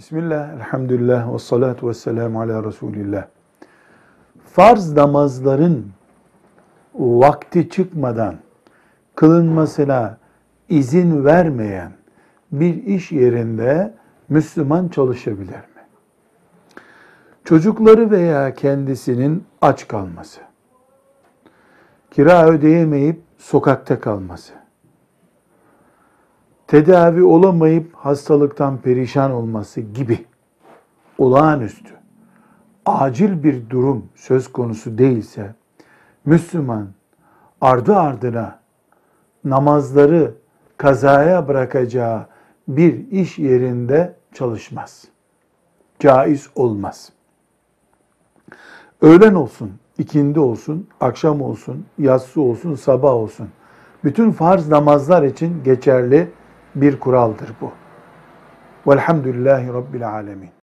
Bismillah, elhamdülillah ve salatu ve selamu ala Resulillah. Farz namazların vakti çıkmadan kılınmasına izin vermeyen bir iş yerinde Müslüman çalışabilir mi? Çocukları veya kendisinin aç kalması, kira ödeyemeyip sokakta kalması, tedavi olamayıp hastalıktan perişan olması gibi olağanüstü, acil bir durum söz konusu değilse, Müslüman ardı ardına namazları kazaya bırakacağı bir iş yerinde çalışmaz. Caiz olmaz. Öğlen olsun, ikindi olsun, akşam olsun, yatsı olsun, sabah olsun. Bütün farz namazlar için geçerli bir kuraldır bu. Velhamdülillahi Rabbil Alemin.